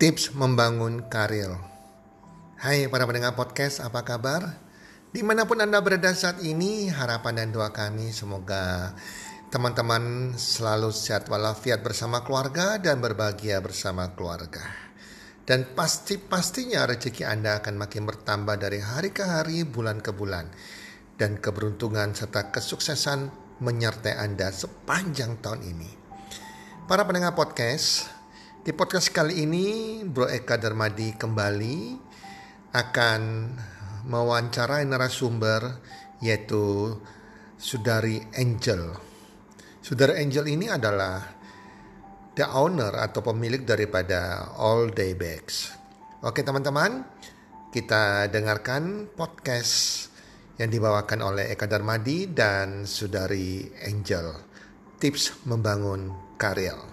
Tips membangun karir. Hai para pendengar podcast, apa kabar? Di mana pun Anda berada saat ini, harapan dan doa kami semoga teman-teman selalu sehat walafiat bersama keluarga dan berbahagia bersama keluarga. Dan pasti-pastinya rezeki Anda akan makin bertambah dari hari ke hari, bulan ke bulan. Dan keberuntungan serta kesuksesan menyertai Anda sepanjang tahun ini. Para pendengar podcast, di podcast kali ini Bro Eka Darmadi kembali akan mewawancarai narasumber yaitu Sudari Angel. Sudari Angel ini adalah the owner atau pemilik daripada All Day Bags. Oke teman-teman, kita dengarkan podcast yang dibawakan oleh Eka Darmadi dan Sudari Angel. Tips membangun karir.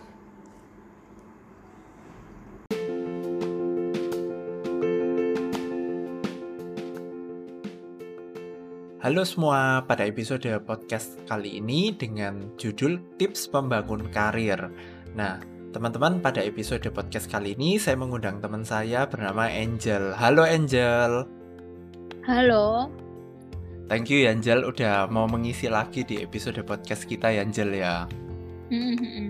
Halo semua, pada episode podcast kali ini dengan judul Tips Membangun Karir. Nah, teman-teman, pada episode podcast kali ini saya mengundang teman saya bernama Angel. Halo Angel. Halo. Thank you Angel udah mau mengisi lagi di episode podcast kita ya Angel ya. Mm-hmm.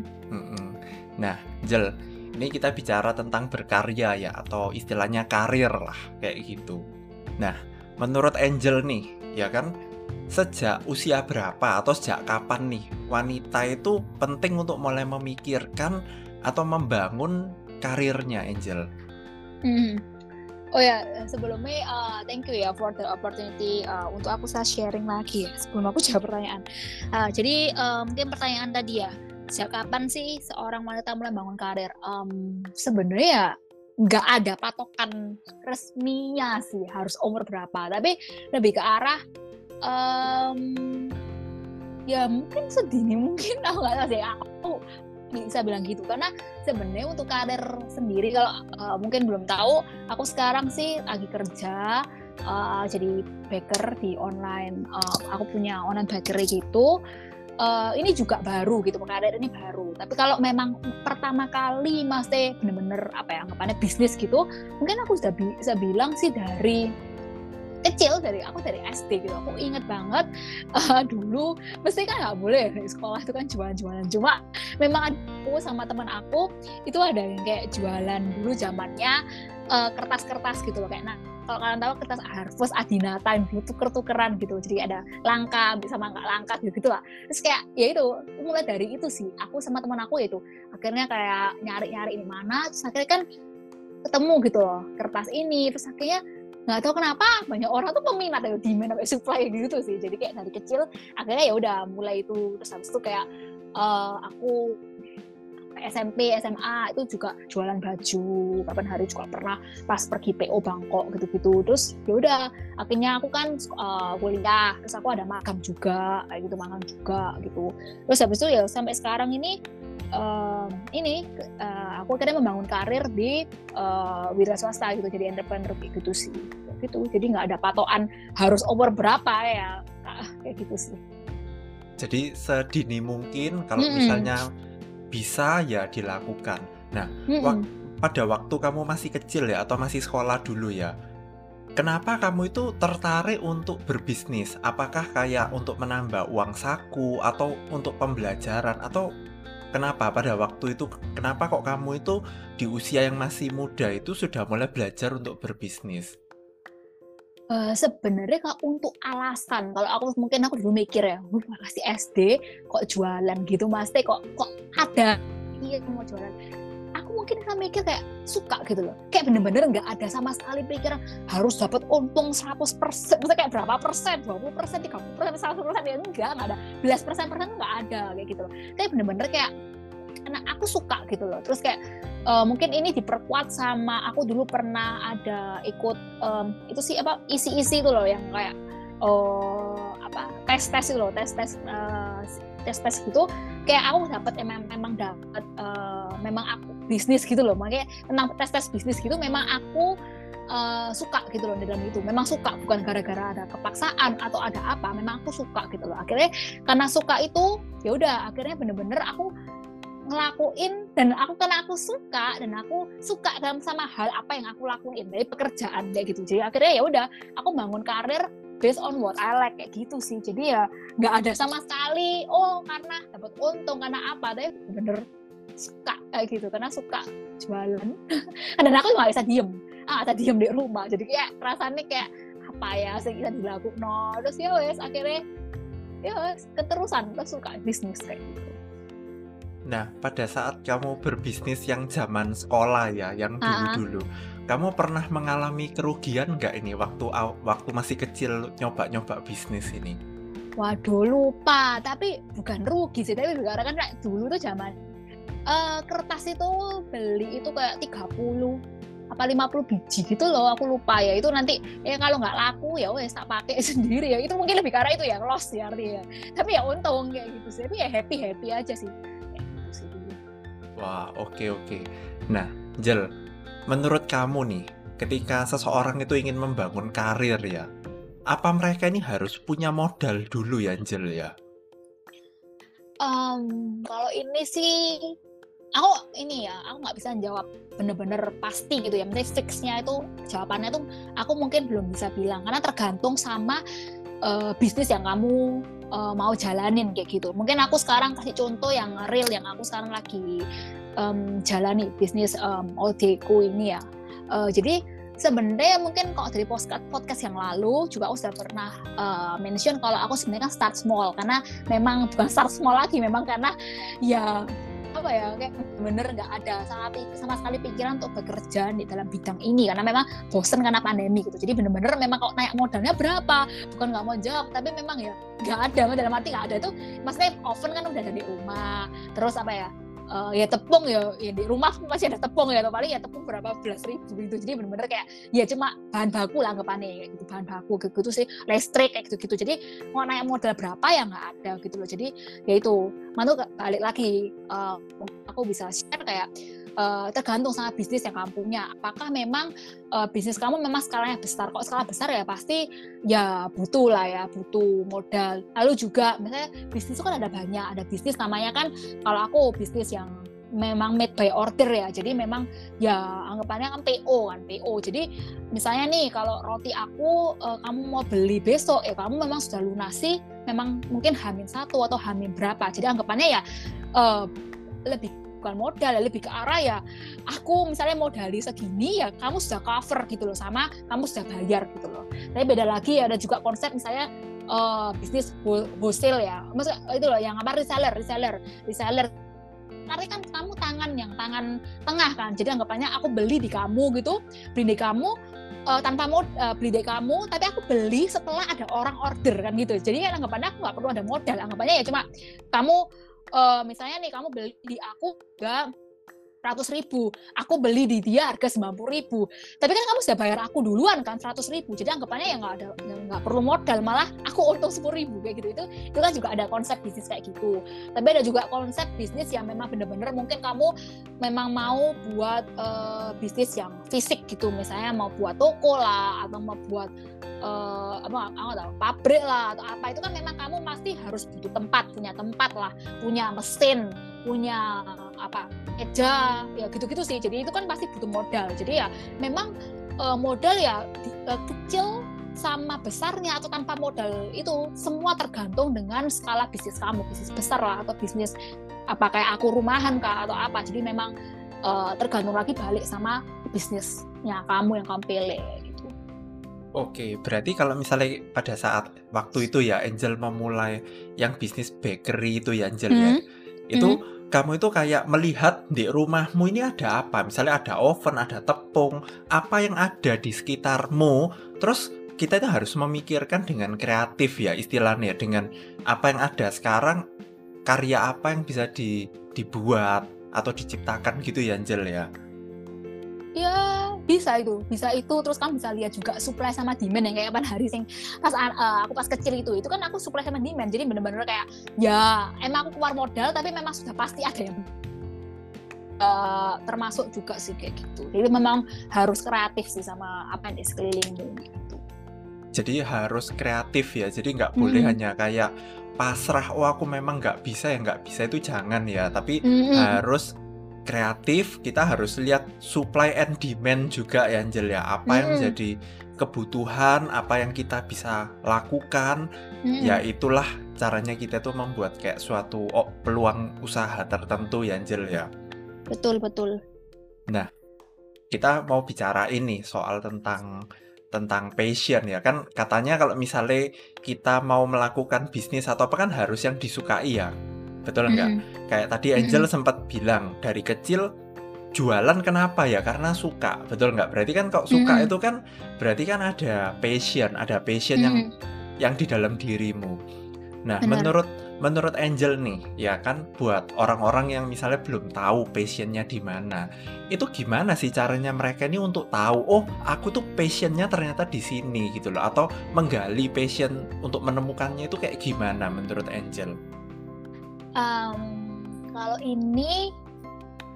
Nah, Angel, ini kita bicara tentang berkarya ya atau istilahnya karir lah kayak gitu. Nah, menurut Angel nih, ya kan sejak usia berapa atau sejak kapan nih wanita itu penting untuk mulai memikirkan atau membangun karirnya Angel? Hmm. Oh ya sebelumnya uh, thank you ya for the opportunity uh, untuk aku saya sharing lagi ya sebelum aku jawab pertanyaan. Uh, jadi uh, mungkin pertanyaan tadi ya sejak kapan sih seorang wanita mulai bangun karir? Um, Sebenarnya ya nggak ada patokan resminya sih harus umur berapa. Tapi lebih ke arah um, ya mungkin sedini mungkin aku nggak tahu sih. Aku bisa bilang gitu. Karena sebenarnya untuk karir sendiri kalau uh, mungkin belum tahu aku sekarang sih lagi kerja uh, jadi baker di online. Uh, aku punya online bakery gitu uh, ini juga baru gitu karir ini baru. Tapi kalau memang pertama kali masih bener-bener apa ya anggapannya bisnis gitu mungkin aku sudah bisa bilang sih dari kecil dari aku dari SD gitu. Aku inget banget uh, dulu mesti kan nggak boleh di sekolah itu kan jualan-jualan. Cuma memang aku sama teman aku itu ada yang kayak jualan dulu zamannya uh, kertas-kertas gitu loh kayak nah kalau kalian tahu kertas harvest adinata dulu tuker-tukeran gitu. Jadi ada langka bisa nggak langka gitu, gitu lah. Terus kayak ya itu mulai dari itu sih. Aku sama teman aku itu akhirnya kayak nyari-nyari ini mana terus akhirnya kan ketemu gitu loh kertas ini. Terus akhirnya nggak tahu kenapa banyak orang tuh peminat ya demand sampai supply gitu sih. Jadi kayak dari kecil akhirnya ya udah mulai itu. Terus habis itu kayak uh, aku SMP, SMA itu juga jualan baju. Kapan hari juga pernah pas pergi PO Bangkok gitu-gitu. Terus ya udah akhirnya aku kan uh, kuliah, terus aku ada magang juga, kayak gitu magang juga gitu. Terus habis itu ya sampai sekarang ini uh, ini uh, aku akhirnya membangun karir di uh, wira swasta gitu jadi entrepreneur gitu sih gitu jadi nggak ada patokan harus umur berapa ya kayak gitu sih jadi sedini mungkin kalau mm -hmm. misalnya bisa ya dilakukan. Nah, mm -mm. pada waktu kamu masih kecil ya atau masih sekolah dulu ya, kenapa kamu itu tertarik untuk berbisnis? Apakah kayak untuk menambah uang saku atau untuk pembelajaran atau kenapa pada waktu itu kenapa kok kamu itu di usia yang masih muda itu sudah mulai belajar untuk berbisnis? Uh, sebenarnya kalau untuk alasan kalau aku mungkin aku dulu mikir ya masih SD kok jualan gitu mas? Kok kok ada? Iya mau jualan. Aku mungkin kan mikir kayak suka gitu loh. Kayak bener-bener nggak ada sama sekali pikiran harus dapat untung 100% maksudnya kayak berapa persen 20 persen 30 persen 100 persen ya enggak nggak ada. Belas persen persen nggak ada kayak gitu loh. Kayak bener-bener kayak karena aku suka gitu loh. Terus kayak uh, mungkin ini diperkuat sama aku dulu pernah ada ikut um, itu sih apa isi-isi itu loh yang kayak uh, apa tes tes itu loh tes tes uh, tes tes gitu. Kayak aku dapat emang memang dapat uh, memang aku bisnis gitu loh. Makanya tentang tes tes bisnis gitu memang aku uh, suka gitu loh di dalam itu. Memang suka bukan gara-gara ada kepaksaan atau ada apa memang aku suka gitu loh. Akhirnya karena suka itu ya udah akhirnya bener-bener aku ngelakuin dan aku karena aku suka dan aku suka dalam sama hal apa yang aku lakuin dari pekerjaan kayak gitu. Jadi akhirnya ya udah aku bangun karir based on what I like kayak gitu sih. Jadi ya nggak ada sama sekali oh karena dapat untung karena apa tapi bener suka kayak gitu. Karena suka jualan. Dan aku nggak bisa diem. Ah bisa diem di rumah. Jadi kayak rasanya kayak apa ya sih bisa dilakukan? No terus ya wes akhirnya ya keterusan terus suka bisnis kayak gitu Nah, pada saat kamu berbisnis yang zaman sekolah ya, yang dulu-dulu, kamu pernah mengalami kerugian nggak ini waktu waktu masih kecil nyoba-nyoba bisnis ini? Waduh lupa, tapi bukan rugi sih, tapi karena kan kayak dulu tuh zaman uh, kertas itu beli itu kayak 30 apa 50 biji gitu loh aku lupa ya. Itu nanti ya kalau nggak laku ya wes tak pakai sendiri ya. Itu mungkin lebih karena itu ya loss ya artinya. Tapi ya untung kayak gitu sih. Tapi ya happy happy aja sih Wah, oke okay, oke. Okay. Nah, Jel, menurut kamu nih, ketika seseorang itu ingin membangun karir ya, apa mereka ini harus punya modal dulu ya, Jel ya? Um, kalau ini sih, aku ini ya, aku nggak bisa jawab bener-bener pasti gitu ya. Maksudnya fixnya itu jawabannya tuh aku mungkin belum bisa bilang karena tergantung sama uh, bisnis yang kamu uh, mau jalanin kayak gitu. Mungkin aku sekarang kasih contoh yang real yang aku sekarang lagi um, jalani bisnis um, OD-ku ini ya. Uh, jadi sebenarnya mungkin kalau dari podcast podcast yang lalu juga aku sudah pernah uh, mention kalau aku sebenarnya kan start small karena memang bukan start small lagi memang karena ya apa ya kayak bener nggak ada sama sama sekali pikiran untuk bekerja di dalam bidang ini karena memang bosen karena pandemi gitu. Jadi bener-bener memang kalau naik modalnya berapa bukan nggak mau jawab tapi memang ya nggak ada dalam arti nggak ada itu maksudnya oven kan udah dari rumah terus apa ya uh, ya tepung ya, ya di rumah masih ada tepung ya paling ya tepung berapa belas ribu gitu. Jadi bener-bener kayak ya cuma bahan baku lah anggapannya kayak gitu bahan baku gitu sih. Listrik kayak gitu gitu jadi mau naik modal berapa ya nggak ada gitu loh. Jadi ya itu mantu balik lagi uh, aku bisa share kayak uh, tergantung sama bisnis yang kamu punya. Apakah memang uh, bisnis kamu memang skalanya besar? Kok skala besar ya pasti ya butuh lah ya, butuh modal. Lalu juga misalnya bisnis itu kan ada banyak, ada bisnis namanya kan kalau aku bisnis yang memang made by order ya jadi memang ya anggapannya kan PO kan PO jadi misalnya nih kalau roti aku uh, kamu mau beli besok ya kamu memang sudah lunasi memang mungkin hamin satu atau hamin berapa jadi anggapannya ya uh, lebih bukan modal ya lebih ke arah ya aku misalnya modali segini ya kamu sudah cover gitu loh sama kamu sudah bayar gitu loh. Tapi beda lagi ada juga konsep misalnya uh, bisnis wholesale ya. Maksud itu loh yang apa reseller reseller reseller. Tapi kan kamu tangan yang tangan tengah kan jadi anggapannya aku beli di kamu gitu beli di kamu uh, tanpa mod uh, beli di kamu tapi aku beli setelah ada orang order kan gitu. Jadi kan anggapannya aku nggak perlu ada modal anggapannya ya cuma kamu uh, misalnya nih kamu beli di aku gak ratus ribu, aku beli di dia harga sembilan puluh ribu. Tapi kan kamu sudah bayar aku duluan kan seratus ribu, jadi anggapannya ya nggak ada nggak perlu modal, malah aku untung sepuluh ribu kayak gitu. Itu itu kan juga ada konsep bisnis kayak gitu. Tapi ada juga konsep bisnis yang memang bener-bener mungkin kamu memang mau buat uh, bisnis yang fisik gitu, misalnya mau buat toko lah atau mau buat uh, apa aku tahu pabrik lah atau apa itu kan memang kamu pasti harus butuh tempat punya tempat lah punya mesin punya apa meja ya gitu-gitu sih. Jadi itu kan pasti butuh modal. Jadi ya memang uh, modal ya di, uh, kecil sama besarnya atau tanpa modal itu semua tergantung dengan skala bisnis kamu bisnis besar lah atau bisnis apa kayak aku rumahan kah atau apa. Jadi memang uh, tergantung lagi balik sama bisnisnya kamu yang kamu pilih Oke, berarti kalau misalnya pada saat waktu itu ya Angel memulai yang bisnis bakery itu ya Angel mm. ya, hmm. itu mm. kamu itu kayak melihat di rumahmu ini ada apa? Misalnya ada oven, ada tepung, apa yang ada di sekitarmu, terus kita itu harus memikirkan dengan kreatif ya istilahnya dengan apa yang ada sekarang karya apa yang bisa di, dibuat atau diciptakan gitu ya Angel ya. Ya bisa itu bisa itu. Terus kamu bisa lihat juga supply sama demand yang kayak kapan hari sing pas uh, aku pas kecil itu. Itu kan aku supply sama demand. Jadi bener-bener kayak ya emang aku keluar modal tapi memang sudah pasti ada yang uh, termasuk juga sih kayak gitu. Jadi memang harus kreatif sih sama apa yang di sekelilingmu gitu. Jadi harus kreatif ya. Jadi nggak boleh hmm. hanya kayak pasrah oh aku memang nggak bisa ya nggak bisa. Itu jangan ya. Tapi mm-hmm. harus kreatif kita harus lihat supply and demand juga ya Angel ya. Apa yang menjadi kebutuhan apa yang kita bisa lakukan. Mm-hmm. ya itulah caranya kita tuh membuat kayak suatu oh, peluang usaha tertentu ya Angel ya. Betul betul. Nah kita mau bicara ini soal tentang tentang passion ya. Kan katanya kalau misalnya kita mau melakukan bisnis atau apa kan harus yang disukai ya betul enggak mm -hmm. kayak tadi Angel mm sempat bilang dari kecil jualan kenapa ya? Karena suka. Betul enggak berarti kan kok suka mm itu kan berarti kan ada passion ada passion mm yang yang di dalam dirimu. Nah Benar. menurut menurut Angel nih ya kan buat orang-orang yang misalnya belum tahu passionnya di mana itu gimana sih caranya mereka ini untuk tahu oh aku tuh passionnya ternyata di sini gitu loh. Atau menggali passion untuk menemukannya itu kayak gimana menurut Angel? Um, kalau ini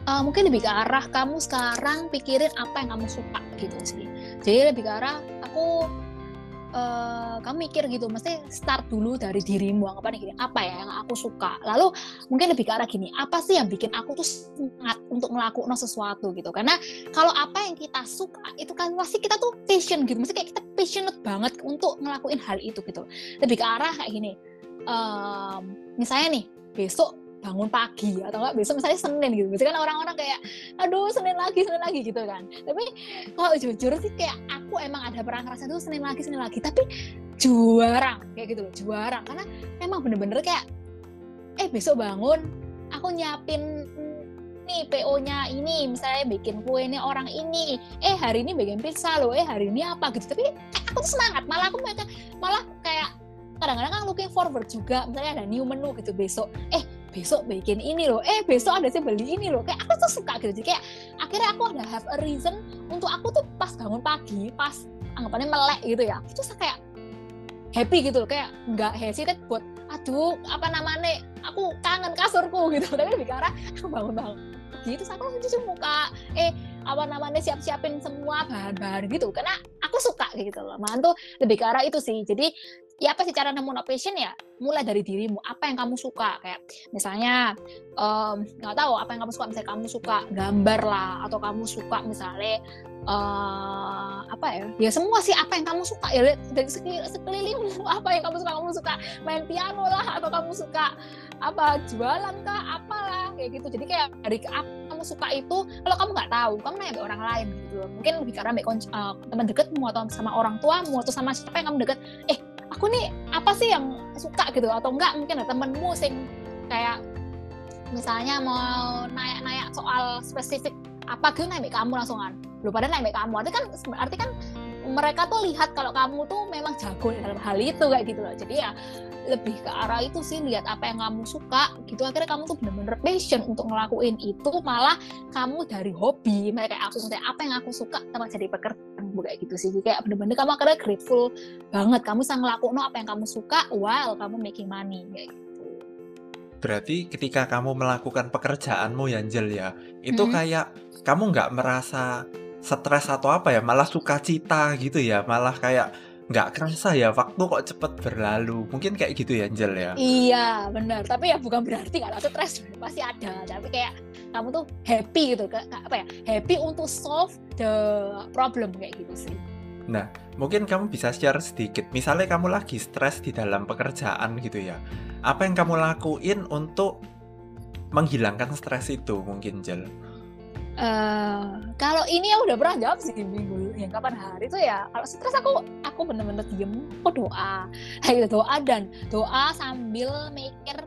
uh, mungkin lebih ke arah kamu sekarang pikirin apa yang kamu suka gitu sih. Jadi lebih ke arah aku uh, kamu mikir gitu, mesti start dulu dari dirimu, anggapannya gini, apa ya yang aku suka. Lalu mungkin lebih ke arah gini, apa sih yang bikin aku tuh semangat untuk melakukan sesuatu gitu. Karena kalau apa yang kita suka itu kan pasti kita tuh passion gitu, mesti kayak kita passionate banget untuk ngelakuin hal itu gitu. Lebih ke arah kayak gini, um, misalnya nih besok bangun pagi atau enggak besok misalnya Senin gitu. Biasanya kan orang-orang kayak aduh Senin lagi, Senin lagi gitu kan. Tapi kalau jujur sih kayak aku emang ada pernah ngerasa tuh Senin lagi, Senin lagi, tapi juara kayak gitu loh, juara. Karena emang bener-bener kayak eh besok bangun aku nyiapin nih PO-nya ini misalnya bikin kue ini orang ini. Eh hari ini bikin pizza loh eh hari ini apa? Gitu. Tapi aku tuh semangat. Malah aku malah kayak kadang-kadang kan looking forward juga. Misalnya ada new menu gitu besok. Eh besok bikin ini loh. Eh besok ada sih beli ini loh. Kayak aku tuh suka gitu. Jadi kayak akhirnya aku ada have a reason untuk aku tuh pas bangun pagi pas anggapannya melek gitu ya itu kayak happy gitu loh. Kayak nggak hesitate buat aduh apa namanya? Aku kangen kasurku gitu. Tapi lebih karena aku bangun bangun gitu aku langsung cuci muka. Eh apa namanya? Siap-siapin semua bahan-bahan gitu. Karena aku suka gitu loh. Malah tuh lebih ke arah itu sih. Jadi ya apa sih cara nemu passion ya? Mulai dari dirimu. Apa yang kamu suka? Kayak misalnya nggak um, tahu apa yang kamu suka? Misalnya kamu suka gambar lah atau kamu suka misalnya uh, apa ya? Ya semua sih apa yang kamu suka. Ya dari sekelilingmu apa yang kamu suka? Kamu suka main piano lah atau kamu suka apa jualan kah? Apalah kayak gitu. Jadi kayak dari apa kamu suka itu kalau kamu nggak tahu kamu nanya orang lain gitu. Mungkin lebih karena uh, teman dekatmu atau sama orang tuamu atau sama siapa yang kamu deket eh aku nih apa sih yang suka gitu? Atau enggak mungkin ada temenmu sing kayak misalnya mau nanya-nanya soal spesifik apa gitu naik kamu langsungan lu pada naik kamu arti kan arti kan mereka tuh lihat kalau kamu tuh memang jago dalam hal itu kayak gitu loh. Jadi ya lebih ke arah itu sih lihat apa yang kamu suka gitu. Akhirnya kamu tuh bener-bener passion untuk ngelakuin itu malah kamu dari hobi. Mereka aku misalnya apa yang aku suka sama jadi pekerjaan kayak gitu sih. Kayak bener-bener kamu akhirnya grateful banget. Kamu bisa ngelakuin apa yang kamu suka while kamu making money kayak gitu. Berarti ketika kamu melakukan pekerjaanmu Yanjel ya, itu hmm. kayak kamu nggak merasa stres atau apa ya, malah sukacita gitu ya, malah kayak nggak kerasa ya waktu kok cepet berlalu. Mungkin kayak gitu ya Angel ya? Iya benar. Tapi ya bukan berarti ada stres pasti ada. Tapi kayak kamu tuh happy gitu apa ya happy untuk solve the problem kayak gitu sih. Nah mungkin kamu bisa share sedikit. Misalnya kamu lagi stres di dalam pekerjaan gitu ya apa yang kamu lakuin untuk menghilangkan stres itu mungkin Jel Uh, kalau ini ya udah pernah jawab sih minggu yang kapan hari itu ya kalau stres aku aku bener-bener diem aku doa. Gitu doa dan doa sambil mikir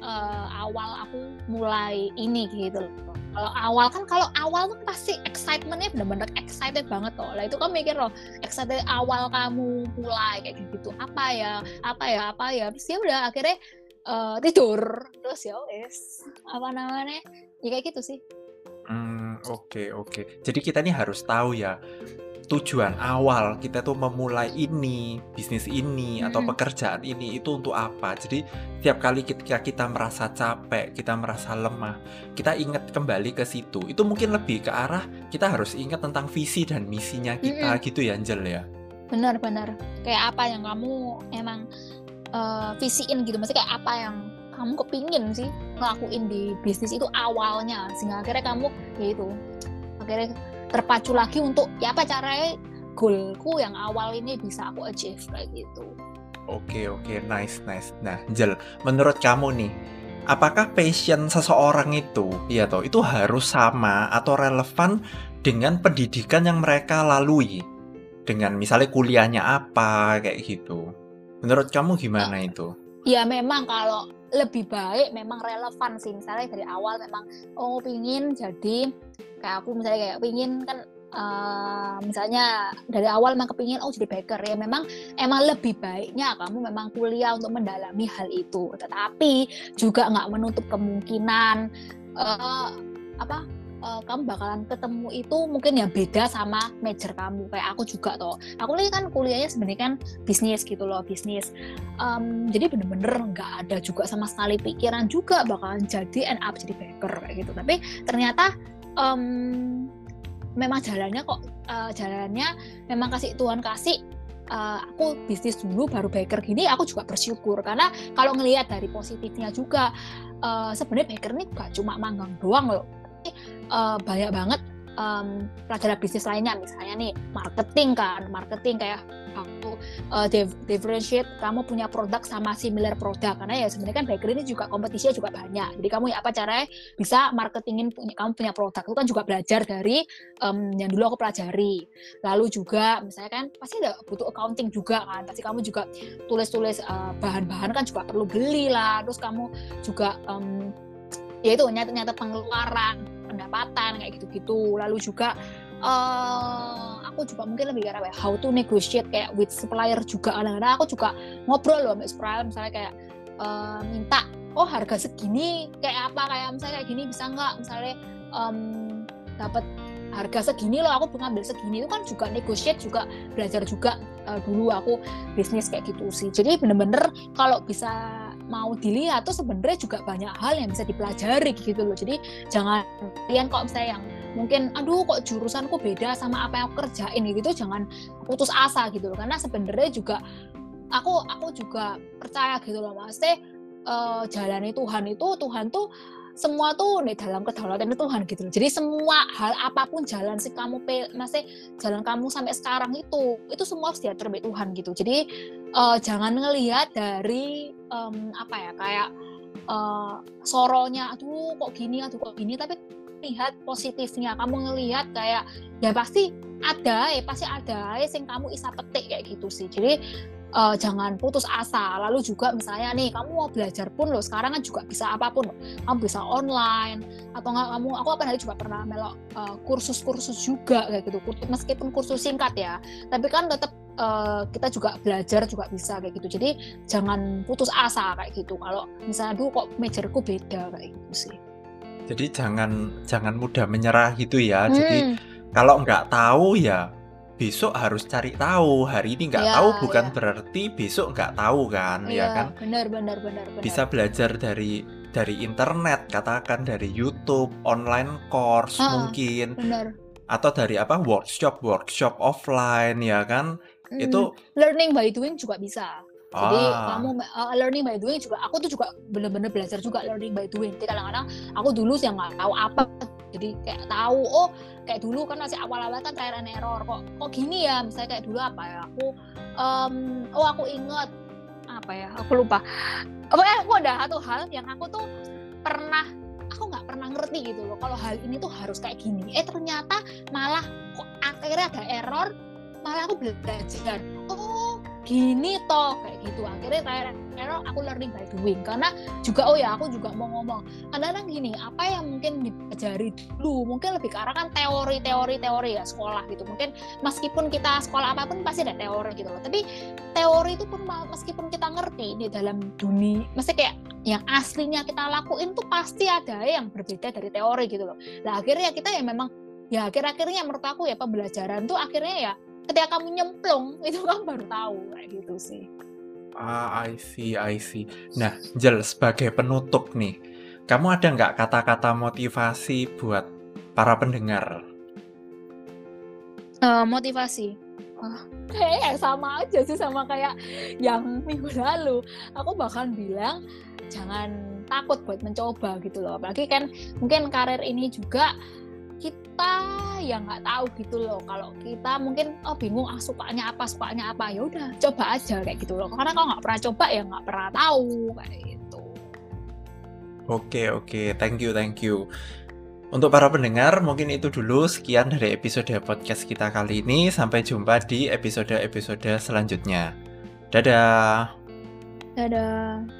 uh, awal aku mulai ini gitu kalau awal kan kalau awal tuh pasti excitementnya bener-bener excited banget loh lah itu kamu mikir loh excited awal kamu mulai kayak gitu apa ya apa ya apa ya. Terus ya udah akhirnya uh, tidur. Terus ya wes apa namanya ya kayak gitu sih oke oke. Jadi kita ini harus tahu ya tujuan awal kita tuh memulai ini, bisnis ini hmm. atau pekerjaan ini itu untuk apa. Jadi tiap kali ketika kita merasa capek, kita merasa lemah, kita ingat kembali ke situ. Itu mungkin lebih ke arah kita harus ingat tentang visi dan misinya kita hmm. gitu ya Angel ya. Benar benar. Kayak apa yang kamu emang uh, visiin gitu maksudnya kayak apa yang kamu kepingin sih ngelakuin di bisnis itu awalnya sehingga akhirnya kamu ya itu akhirnya terpacu lagi untuk ya apa caranya goalku yang awal ini bisa aku achieve kayak gitu. Oke oke nice nice. Nah Jel, menurut kamu nih, apakah passion seseorang itu ya toh itu harus sama atau relevan dengan pendidikan yang mereka lalui? Dengan misalnya kuliahnya apa kayak gitu. Menurut kamu gimana uh, itu? Ya memang kalau lebih baik memang relevan sih. Misalnya dari awal memang oh pingin jadi kayak aku misalnya kayak pingin kan uh, misalnya dari awal memang kepingin oh jadi baker. Ya memang emang lebih baiknya kamu memang kuliah untuk mendalami hal itu. Tetapi juga nggak menutup kemungkinan uh, apa uh, kamu bakalan ketemu itu mungkin ya beda sama major kamu kayak aku juga toh. Aku ini kan kuliahnya sebenarnya kan bisnis gitu loh bisnis. Um, jadi bener-bener nggak ada juga sama sekali pikiran juga bakalan jadi end up jadi baker kayak gitu. Tapi ternyata um, memang jalannya kok uh, jalannya memang kasih Tuhan kasih uh, aku bisnis dulu baru baker gini aku juga bersyukur. Karena kalau ngelihat dari positifnya juga uh, sebenarnya baker ini gak cuma manggang doang loh uh, banyak banget um, pelajaran bisnis lainnya. Misalnya nih marketing kan. Marketing kayak kamu uh, differentiate kamu punya produk sama similar produk. Karena ya sebenarnya kan bakery ini juga kompetisinya juga banyak. Jadi kamu ya apa caranya bisa marketingin punya kamu punya produk. Itu kan juga belajar dari um, yang dulu aku pelajari. Lalu juga misalnya kan pasti ada butuh accounting juga kan. Pasti kamu juga tulis-tulis uh, bahan-bahan kan juga perlu beli lah. Terus kamu juga um, ya itu nyata-nyata pengeluaran pendapatan kayak gitu-gitu. Lalu juga uh, aku juga mungkin lebih karena how to negotiate kayak with supplier juga. Kadang-kadang aku juga ngobrol loh sama supplier misalnya kayak uh, minta oh harga segini kayak apa? Kayak misalnya kayak gini bisa nggak? Misalnya um, dapat harga segini loh aku pengambil segini. Itu kan juga negotiate juga belajar juga uh, dulu aku bisnis kayak gitu sih. Jadi bener-bener kalau bisa mau dilihat tuh sebenarnya juga banyak hal yang bisa dipelajari gitu loh. Jadi jangan kalian kok misalnya yang mungkin aduh kok jurusanku beda sama apa yang aku kerjain gitu jangan putus asa gitu loh. Karena sebenarnya juga aku aku juga percaya gitu loh mas. Teh uh, jalani Tuhan itu Tuhan tuh semua tuh nih dalam kedaulatan Tuhan gitu loh. Jadi semua hal apa pun jalan sih kamu masih jalan kamu sampai sekarang itu itu semua harus diatur oleh Tuhan gitu. Jadi uh, jangan ngelihat dari um, apa ya kayak uh, soronya aduh kok gini aduh kok gini tapi lihat positifnya kamu ngelihat kayak ya pasti ada ya pasti ada ya sing kamu isa petik kayak gitu sih jadi uh, jangan putus asa. Lalu juga misalnya nih kamu mau belajar pun loh sekarang kan juga bisa apa pun loh. Kamu bisa online atau nggak kamu aku apa hari juga pernah melok uh, kursus-kursus juga kayak gitu. Meskipun kursus singkat ya, tapi kan tetap uh, kita juga belajar juga bisa kayak gitu. Jadi jangan putus asa kayak gitu. Kalau misalnya dulu kok majorku beda kayak gitu sih. Jadi jangan jangan mudah menyerah gitu ya. Hmm. Jadi kalau nggak tahu ya besok harus cari tahu hari ini nggak ya, tahu bukan ya. berarti besok nggak tahu kan ya, ya kan benar benar benar benar bisa belajar dari dari internet katakan dari YouTube online course ha, mungkin benar. atau dari apa workshop workshop offline ya kan hmm, itu learning by doing juga bisa jadi ah. kamu uh, learning by doing juga aku tuh juga bener-bener belajar juga learning by doing. Jadi kadang-kadang aku dulu sih nggak tahu apa, jadi kayak tahu oh kayak dulu kan masih awal-awal kan trial error kok kok gini ya misalnya kayak dulu apa ya aku um, oh aku inget apa ya aku lupa. Apa aku ada satu hal yang aku tuh pernah aku nggak pernah ngerti gitu loh kalau hal ini tuh harus kayak gini. Eh ternyata malah kok akhirnya ada error malah aku belajar oh gini toh kayak gitu. Akhirnya error aku learning by doing. Karena juga oh ya aku juga mau ngomong kadang-kadang gini apa yang mungkin dipelajari dulu mungkin lebih ke arah kan teori teori teori ya sekolah gitu. Mungkin meskipun kita sekolah apa pun pasti ada teori gitu loh. Tapi teori itu pun meskipun kita ngerti di dalam dunia mesti kayak yang aslinya kita lakuin tuh pasti ada yang berbeda dari teori gitu loh. Nah akhirnya kita ya memang ya akhir-akhirnya menurut aku ya pembelajaran tuh akhirnya ya ketika kamu nyemplung itu kamu baru tahu kayak gitu sih. Ah I see I see. Nah Jel sebagai penutup nih kamu ada nggak kata-kata motivasi buat para pendengar? Uh, motivasi? Ah, kayak sama aja sih sama kayak yang minggu lalu. Aku bahkan bilang jangan takut buat mencoba gitu loh. Apalagi kan mungkin karir ini juga kita yang nggak tahu gitu loh kalau kita mungkin oh bingung ah sukanya apa sukanya apa ya udah coba aja kayak gitu loh karena kalau nggak pernah coba ya nggak pernah tahu kayak gitu oke oke thank you thank you untuk para pendengar, mungkin itu dulu sekian dari episode podcast kita kali ini. Sampai jumpa di episode-episode selanjutnya. Dadah. Dadah.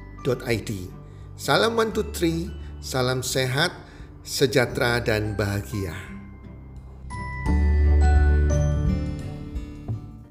healthcommunity.id. Salam one two three, salam sehat, sejahtera dan bahagia.